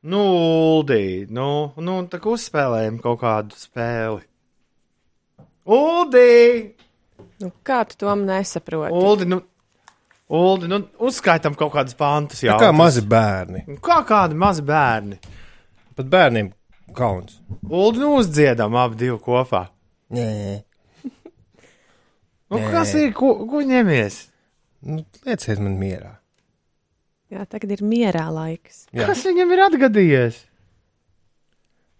Nu, Uldi, nu, nu tā kā uzspēlējam kaut kādu spēli. Uldi! Nu, kā tu to nesaproti? Uldi, nu, Uldi, nu uzskaitam kaut kādus pantus. Tā kā mazi bērni. Kā kādi mazi bērni. Pat bērniem kauns. Uldi, nu uzdziedam abi divi kopā. Nē, Nu, Nē. kas ir, ko, ko ņemies? nu, lieciet man mierā. Jā, tagad ir mierā laiks. Jā. Kas viņam ir atgadījies?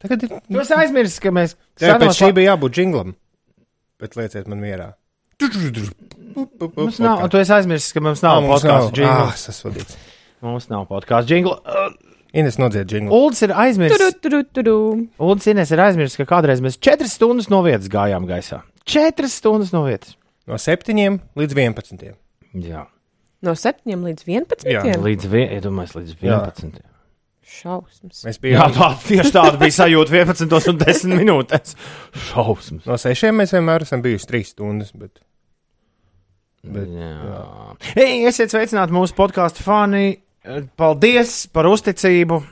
Tagad ir. Tu esi aizmirsis, ka mēs Jā, pēc senos šī bija jābūt jinglam. Bet lieciet man mierā. Mums nav, tu esi aizmirsis, ka mums nav podkāstu Ah, jingla. sasodīts. Mums nav podkāstu jingla. Uh, Ines nodzied jinglu. Uldis ir aizmirsis. Uldis Ines ir aizmirsis, ka kādreiz mēs četras stundas no vietas gājām gaisā. Četras stundas no vietas. No 7 līdz 11. Jā. No 7 līdz 11. Jā, Līdz, vie- iedomājies, līdz Jā. 11. Šausmas. Mēs Jā, bijām. tā tieši tāda bija sajūta 11 un 10 minūtēs. Šausmas. No 6 mēs vienmēr esam bijuši 3 stundas. Bet... Bet, Jā. Ei, esiet sveicināti mūsu podkāstu fani. Paldies par uzticību.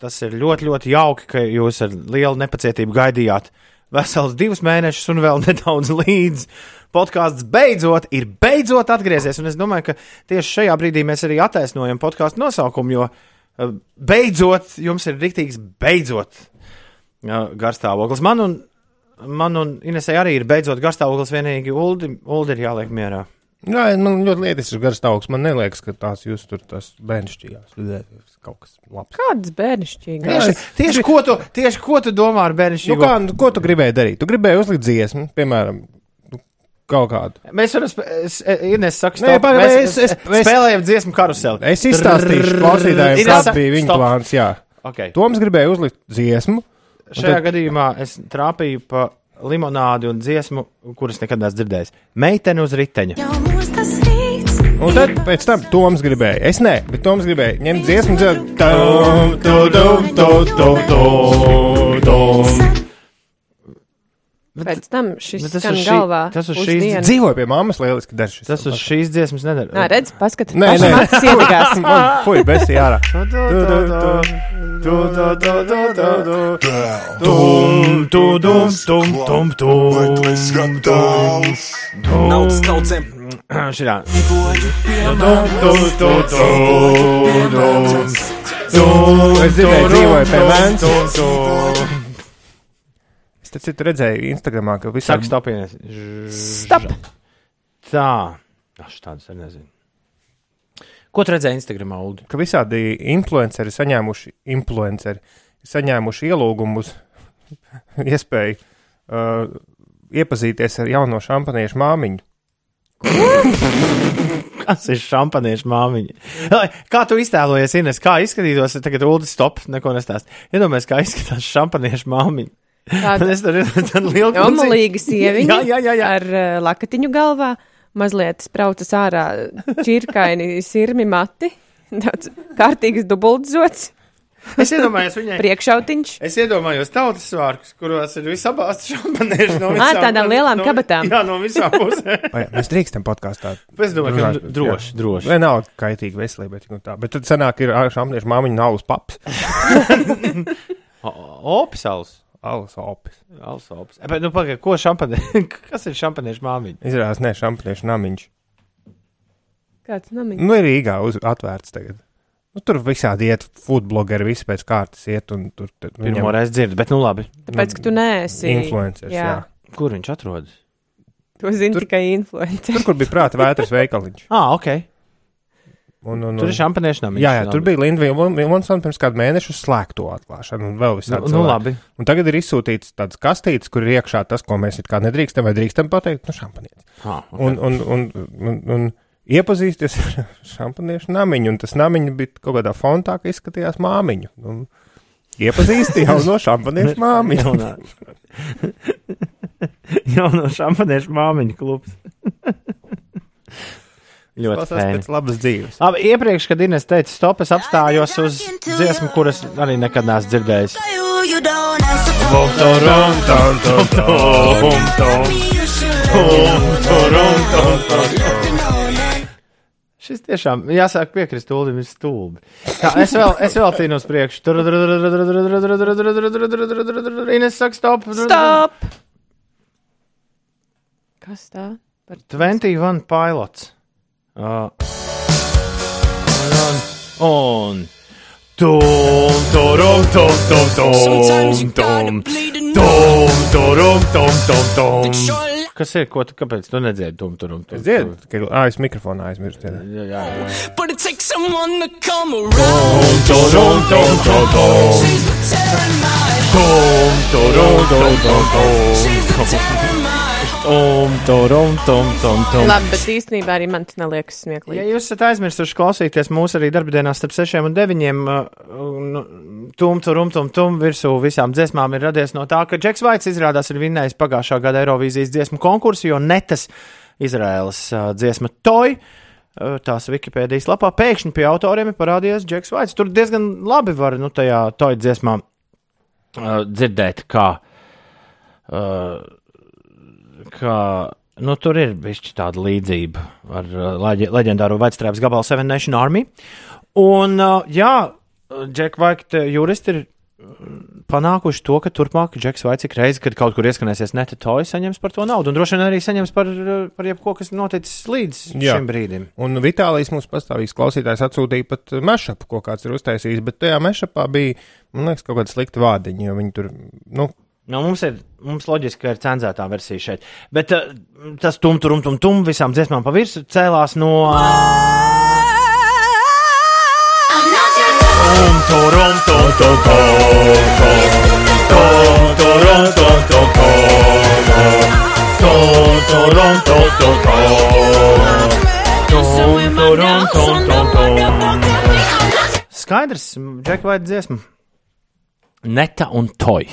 Tas ir ļoti, ļoti jauki, ka jūs ar lielu nepacietību gaidījāt vesels divus mēnešus un vēl nedaudz līdz. Podkāsts beidzot ir beidzot atgriezies, un es domāju, ka tieši šajā brīdī mēs arī attaisnojam podkāstu nosaukumu, jo eh, beidzot jums ir rīktīgs beidzot jā, garstāvoklis. Man un, man un Inesai arī ir beidzot garstāvoklis vienīgi Uldi, Uldi ir jāliek mierā. Jā, man ļoti liekas, ir augs. Man liekas, ka tās jūs tur tas bērnišķījās. Kaut kas labs. Kādas bērnišķīgas? Tieši, tieši, ko tu, tieši ko tu domā ar bērnu Nu, kā, nu, ko tu gribēji darīt? Tu gribēji uzlikt dziesmu, piemēram, nu, kaut kādu. Mēs varam, es, Ines, saka, Nē, stop, pagaidi, mēs, es- es- es- spēlējam dziesmu karuseli. Es izstāstīšu klausītājiem, kāds bija viņa plāns. Jā, Okay. Toms gribēja uzlikt dziesmu. Šajā gadījumā es trāpīju pa limonādi un dziesmu, kuras nekad neesmu dzirdējis. Meitene uz riteņa. Jau mūs tas Un tad pēc tam Toms gribēja. Es nē, bet Toms gribēja ņemt dziesmu dzirdēt. Tom, tom, tom, tom, tom, tom. Pēc tam šis tas skan šī- galvā. tas uz šīs dienu. Dzīvoja pie mammas, lieliski daršs. Tas uz šīs dziesmas nedara. Nā, redz, paskat, Nē, nē, acis iedegās. Fui, besi ārā. Tum, tum, tum, tum, tum. Naudas kaudzēm, Šitā. Es dzirdēju, dzīvoju pie Vēncas. Es te citu redzēju Instagramā, ka visā Saka, stopies. Stop! Tā. Aš tādas arī nezinu. Ko tu redzēji Instagramā, Ulu? ka visādi influenceri saņēmuši, influenceri saņēmuši ielūgumus, iespēju uh, iepazīties ar jauno šampaniešu māmiņu. Kas ir šampaniešu māmiņa? Kā tu iztēlojies, Ines, kā izskatītos, tagad Ulu stop, neko nestāst. Iedomājies, kā izskatās šampaniešu māmiņa. Tāda lielu omulīga sieviņa Jā, jā, jā, jā. ar uh, lakatiņu galvā, mazliet spraucas ārā čirkaini sirmi mati, tāds kārtīgs dubultzots, Es iedomājos viņai. priekšautiņš. Es iedomājos tautas svārkus, kuros ir visabāsti šampanieši no visām. tādām lielām no, kabatām. Jā, no visām pusēm. Mēs drīkstam podkāstā. Es domāju, ka nu, droši, droši. Lai nav kaitīgi veselībai, tik un tā. Bet tad sanāk, ir ā, šampaniešu māmiņa nav uz paps. Opis alus. Alus opis. Alus opis. Bet, nu, pagaid, ko šampanieši? Kas ir šampaniešu māmiņa? Izrādās, ne šampaniešu namiņš. Kāds namiņš? Nu, ir Rīgā uz, atvērts tagad. Nu, tur visādi iet, foodblogeri, visi pēc kārtas iet, un tur tad viņam- Pirmo reizi dzirdu, bet nu labi. Tāpēc, ka tu neesi. Influenceris, jā. Jā. Kur viņš atrodas? To zini Tur- tikai influencer. Tur, kur bija prāta vētras veikaliņš. Ah, ok. Un, un, un, Tur ir šampaniešu namiņš. Jā, jā, tur bija Linda Vilmonsona pirms kāda mēneša uz slēgto atklāšanu, un vēl Nu, visādi. nu cilvēki. labi. Un tagad ir izsūtīts tāds kastītes, kur ir iekšā tas, ko mēs it kā nedrīkstam vai drīkstam pateikt, nu, šampanietis. Ah, okay. Un, un, un, un, un iepazīsties ar šampaniešu namiņu, un tas namiņš bija kaut kādā fontā, ka izskatījās māmiņu. Un iepazīsti jau no šampaniešu māmiņu. Jaunā. Jauno šampaniešu māmiņu klubs. Ļoti pēc labas dzīves. Labi, iepriekš, kad Ines teica, stop, es apstājos uz dziesmu, kuras arī nekad neesmu dzirdējis. you, you don't answer for me, you should. Šis tiešām, jāsāk piekrist, Ulim ir stulbi. Tā, es vēl, es vēl tīnu uz priekšu. Tur, Ines saka, stop. Stop! Kas tā? Par 21 pilots. Uh, un, un tum, turum, tum, tum, tum, tum, and tum, turum, tum, tum, tum. Kas ir, ko tu, kāpēc tu nedziedi tum, turum, tum? Es dziedu, ka ā, es mikrofonā aizmirsu. Jā, jā, jā. but it takes someone to come around. My Tum, turum, tum, tum, tum. She's the terror my Tum, turum, tum, tum, tum. Labi, bet īstenībā arī man tas neliekas Ja smieklīgi. jūs esat aizmirsuši klausīties mūsu arī darbdienās starp 6 un 9, nu, tum, turum, tum, virsū visām dziesmām ir radies no tā, ka Džeks Vaits izrādās ir vinnējis pagājušā gada Eirovīzijas dziesmu konkursu, jo netas Izraēlas dziesma Toy. Tās Wikipēdijas lapā pēkšņi pie autoriem ir parādījies Džeks Vaits. Tur diezgan labi var nu, tajā toja dziesmā uh, dzirdēt, kā, uh, kā nu, tur ir bijusi tāda līdzība ar uh, leģe- leģendāro vecstrāpes gabalu Seven Nation Army. Un, uh, jā, Džek Vaita juristi ir mm, panākuši to, ka turpmāk Džeks Vaits ik reizi, kad kaut kur ieskanēsies neta toja, saņems par to naudu. Un droši vien arī saņems par, par jebko, kas noticis līdz Jā. šim brīdim. Un Vitālijas mums pastāvīgs klausītājs atsūtīja pat mešapu, ko kāds ir uztaisījis, bet tajā mešapā bija, man liekas, kaut kāda slikta vārdiņa, jo viņi tur, nu, Nu, mums ir mums loģiski, ka ir cenzētā versija šeit. Bet uh, tas tum, tum, tum, tum visām dziesmām pa virsmu cēlās no. I'm Tum, turum, tum, tum, tum, tum, turum, tum, tum, tum, tum, turum, tum, tum, tum, tum, turum, tum, tum, tum. Skaidrs, Džeka vai dziesma? Neta un toj.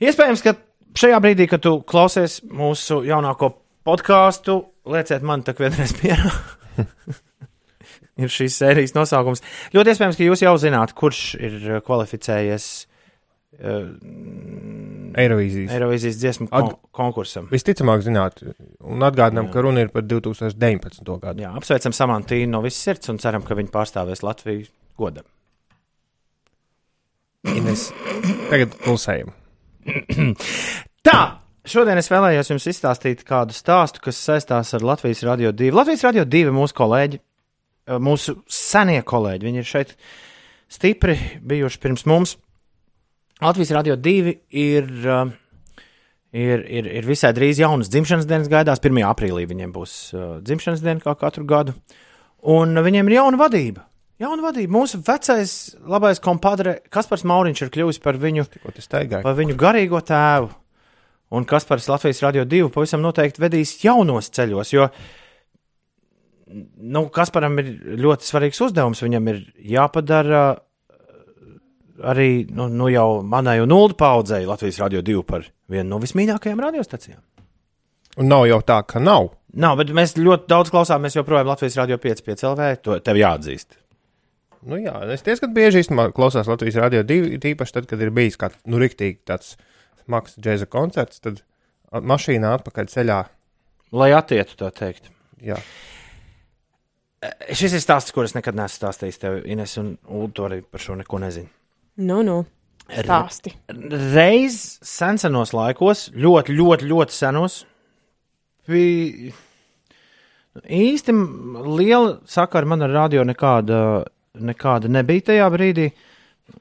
Iespējams, ka šajā brīdī, kad tu klausies mūsu jaunāko podkāstu, lieciet man tā vienreiz mierā. ir šīs sērijas nosaukums. Ļoti iespējams, ka jūs jau zināt, kurš ir uh, kvalificējies uh, Eirovīzijas. Eirovīzijas dziesmu kon konkursam. Visticamāk, zināt, un atgādinām, ka runa ir par 2019. gadu. Jā, apsveicam Samantīnu no visas sirds un ceram, ka viņi pārstāvēs Latviju godam. Ines, tagad klusējam. Tā! Šodien es vēlējos jums izstāstīt kādu stāstu, kas saistās ar Latvijas Rādio 2. Latvijas Rādio 2 mūsu kolēģi, eh, mūsu senie kolēģi, viņi ir šeit stipri bijuši pirms mums. Latvijas Rādio 2 ir, eh, ir, ir, ir visai drīz jaunas dzimšanas dienas gaidās. 1. aprīlī viņiem būs uh, dzimšanas diena kā katru gadu. Un viņiem ir jauna vadība. Jauna vadība. Mūsu vecais labais kompadre Kaspars Mauriņš ir kļuvis par viņu par viņu garīgo tēvu. Un Kaspars Latvijas Rādio 2 pavisam noteikti vedīs jaunos ceļos, jo nu, Kasparam ir ļoti svarīgs uzdevums. Viņam ir jāpadara arī nu, nu jau manai un Ulu paudzei Latvijas Rādio 2 par vienu no vismīļākajām radiostacijām. Un nav jau tā, ka nav. Nav, bet mēs ļoti daudz klausāmies joprojām Latvijas Rādio 5, 5 LV. To tev jāatzīst. Nu, jā, es diezgan bieži klausos Latvijas radio divi, tīpaši tad, kad ir bijis kāds, nu, riktīgi tāds smags džēza koncerts, tad mašīnā atpakaļ ceļā. Lai attietu tā teikt. Jā, Šis ir stāsts, kurus nekad neesmu stāstījis tev, Ines, un Ulu arī par šo neko nezinu. Nu, nu, stāsti. reiz senos laikos, ļoti, ļoti, ļoti senos, bija īsti liela sakara man ar radio nekāda, nekāda nebija tajā brīdī.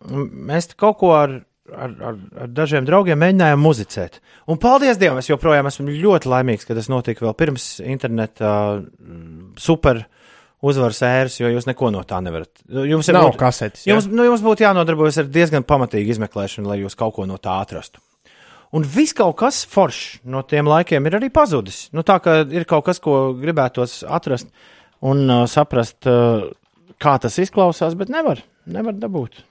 Mēs kaut ko ar, ar, ar, ar dažiem draugiem mēģinājām muzicēt. Un paldies Dievam, es joprojām esmu ļoti laimīgs, ka tas notika vēl pirms interneta super uzvaras ēras, jo jūs neko no tā nevarat. Jums ir nav būt- kasetes. jā? Jums, nu, jums būtu jānodarbojas ar diezgan pamatīgu izmeklēšanu, lai jūs kaut ko no tā atrastu. Un viss kaut kas foršs no tiem laikiem ir arī pazudis. Nu, tā kā ir kaut kas, ko gribētos atrast un uh, saprast, uh, kā tas izklausās, bet nevar, nevar dabūt.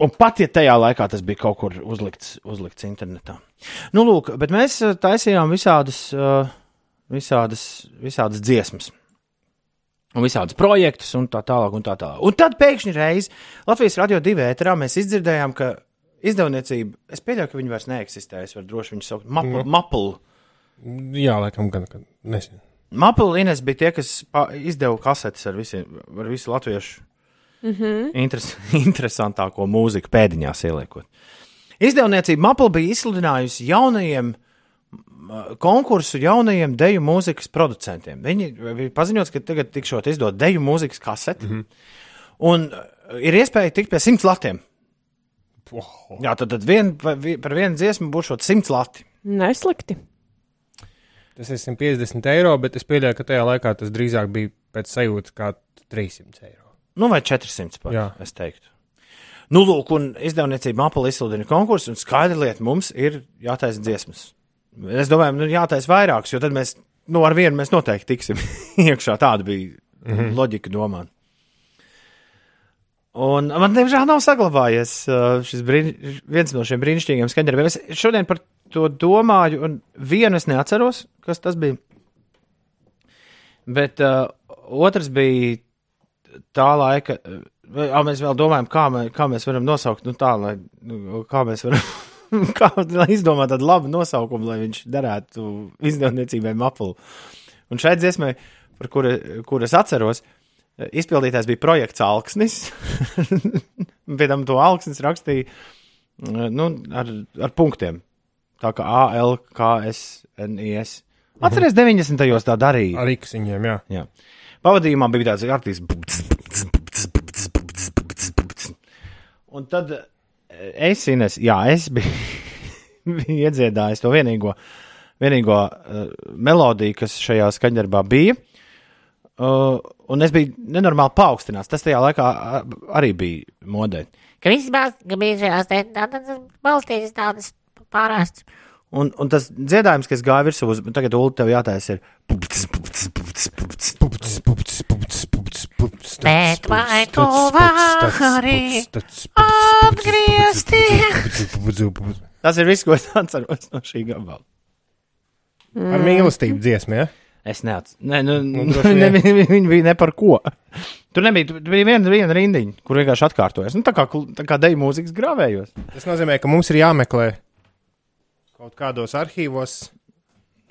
Un pat ja tajā laikā tas bija kaut kur uzlikts, uzlikts internetā. Nu, lūk, bet mēs uh, taisījām visādas, uh, visādas, visādas dziesmas un visādus projektus, un tā tālāk. Un, tā tālāk. un tad pēkšņi reiz Latvijas radio divi ēterā mēs izdzirdējām, ka izdevniecība, es pieļauju, ka viņi vairs neeksistē. Es varu droši viņu saukt par Nu. Maplu. Jā, laikam, gan, nezinu. Mapula Ines bija tie, kas izdeva kasetes ar, visiem, ar visu latviešu mm -hmm. interes, interesantāko mūziku pēdiņās ieliekot. Izdevniecība Mapula bija izsludinājusi jaunajiem konkursu jaunajiem deju mūzikas producentiem. Viņi bija paziņots, ka tagad tikšot izdot deju mūzikas kaseti. Mm -hmm. Un uh, ir iespēja tikt pie simts latiem. Wow. Jā, tad, tad vien, par vienu dziesmu būs šot simts lati. Neslikti. Tas ir 150 eiro, bet es pieļauju, ka tajā laikā tas drīzāk bija pēc sajūtas kā 300 eiro. Nu, vai 400 pat, Jā. es teiktu. Nu, lūk, un izdevniecība Apple izsludina konkursu, un skaidra lieta mums ir jātaisa dziesmas. Es domāju, nu, jātaisa vairākas, jo tad mēs, nu, ar vienu mēs noteikti tiksim iekšā. Tāda bija mm -hmm. loģika domāt. Un man, diemžēl, nav saglabājies uh, šis brīn, viens no šiem brīnišķīgiem skaņdarbiem. Es šodien par to domāju, un vienu es neatceros, kas tas bija. Bet uh, otrs bija tā laika. Uh, mēs vēl domājam, kā, mē, kā mēs varam nosaukt, nu tā, lai, nu, kā mēs varam. Kā lai izdomā tādu labu nosaukumu, lai viņš derētu izdevniecībai Apple. Un šai dziesmai, par kuru, kuru es atceros, izpildītājs bija projekts Alksnis. Pēc tam to Alksnis rakstīja nu, ar, ar punktiem. Tā kā A, L, K, S, N, I, S. Atceries, 90. gados tā darīja. Ar iksiņiem, jā. Jā. Pavadījumā bija tāds kārtīgs. Un tad es, Ines, jā, es biju, biju iedziedājis to vienīgo, vienīgo uh, melodiju, kas šajā skaņdarbā bija. Uh, un es biju nenormāli paaugstināts. Tas tajā laikā uh, arī bija modē. Ka viss bija šajās te tādas balstītas tādas pārāsts. Un, un tas dziedājums, kas gāja virsū, uz, tagad Ulu tev jātaisa ir. Bet vai tu vari pupucis. Tas ir viss, ko es atceros no šī gabala. Ar mīlestību dziesmu, ja? Es neatceros. Nē, nu, Nu, nu, ne, viņi bija ne par ko. Tur nebija, tur bija viena, viena rindiņa, kur vienkārši atkārtojas. Nu, tā kā, tā kā deju mūzikas grāvējos. Tas nozīmē, ka mums ir jāmeklē kaut kādos arhīvos.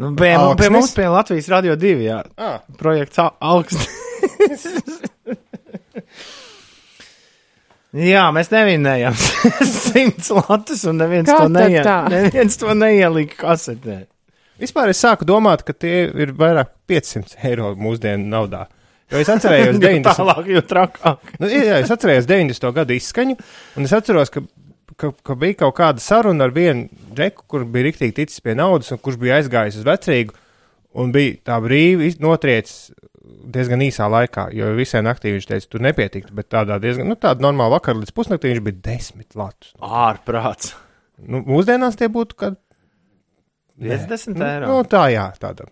Nu, pie, pie Alksnis? mums, pie Latvijas Radio 2, jā, Ah, projekts Al- Alks. Jā, mēs nevinējām simts latus, un neviens Kā to, neie, neviens to neielika kasetē. vispār es sāku domāt, ka tie ir vairāk 500 eiro mūsdienu naudā. Jo es atcerējos Jo 90. tālāk, jo trakāk. Nu, jā, es atceros 90. gadu izskaņu, un es atceros, ka, ka, ka bija kaut kāda saruna ar vienu džeku, kur bija rīktīgi ticis pie naudas, un kurš bija aizgājis uz vecrīgu, un bija tā brīvi notriecis diezgan īsā laikā, jo visai naktī viņš teica, tur nepietiktu, bet tādā diezgan, nu, tāda normāla vakar līdz pusnaktī viņš bija desmit latus. Ārprāts. Nu, mūsdienās tie būtu, kad 50 nu, eiro. nu, tā jā, tāda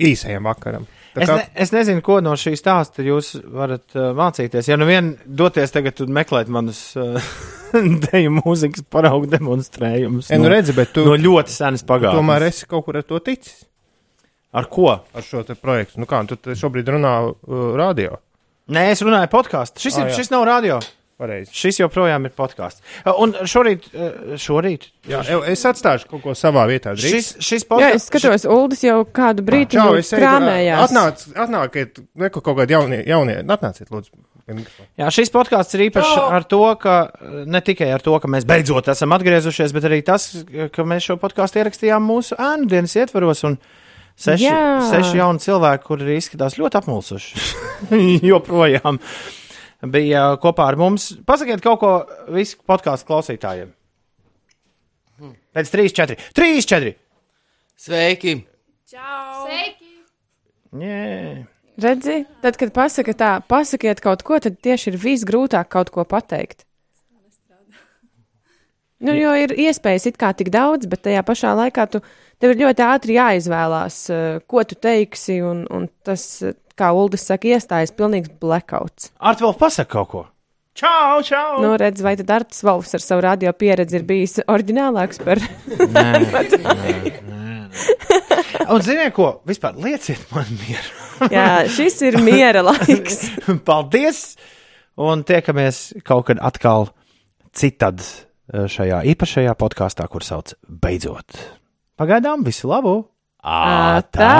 īsajam vakaram. Tā Es, kā, ne, es nezinu, ko no šī stāsta jūs varat uh, mācīties. Ja nu vien doties tagad un meklēt manus uh, deju mūzikas paraugu demonstrējumus e, nu no, redzi, bet tu, no ļoti senas pagātnes. tomēr esi kaut kur ar to ticis. Ar ko? ar šo te projektu. Nu, kā tu te šobrīd runā uh, radio? Nē, es runāju podkāstu. Šis, Ah, ir, jā. šis nav radio. Pareizi. Šis joprojām ir podkāsts. Uh, Un šorīt, uh, šorīt Jā, ev- es atstāšu kaut ko savā vietā. Drīz. šis, šis Jā, podkāsts. es skatos, Uldis jau kādu brīdi Čau, nu, eju, krāmējās. Atnāc, atnāciet, neko kaut kādi jaunie, jaunie, atnāciet, lūdzu. Jā, šis podkāsts ir īpašs ar to, ka ne tikai ar to, ka mēs beidzot esam atgriezušies, bet arī tas, ka mēs šo podkāstu ierakstījām mūsu ēnu dienas ietvaros. un Seši, Jā. seši jauni cilvēki, kuri izskatās ļoti apmulsuši. Joprojām bija kopā ar mums. Pasakiet kaut ko visu podkāstu klausītājiem. Pēc 3, 4, 3, 4. Sveiki! Yeah. Redzi, tad, kad pasaka tā, pasakiet kaut ko, tad tieši ir visgrūtāk kaut ko pateikt. Nu, jo ir iespējas it kā tik daudz, bet tajā pašā laikā tu, tev ir ļoti ātri jāizvēlās, eh, ko tu teiksi, un, un tas, eh, kā Uldis saka, iestājas pilnīgs blackouts. Artvēl, pasaka kaut ko. Čau, čau! Nu, redz, vai tad Arts Valfs ar savu radio pieredzi ir bijis oriģinālāks par Un ziniet, ko? Vispār lieciet man mieru. Jā, šis ir miera laiks. Paldies! Un tiekamies kaut kad atkal citad šajā īpašajā podkāstā, kur sauc Beidzot. Pagaidām, visu labu! Ā, tā!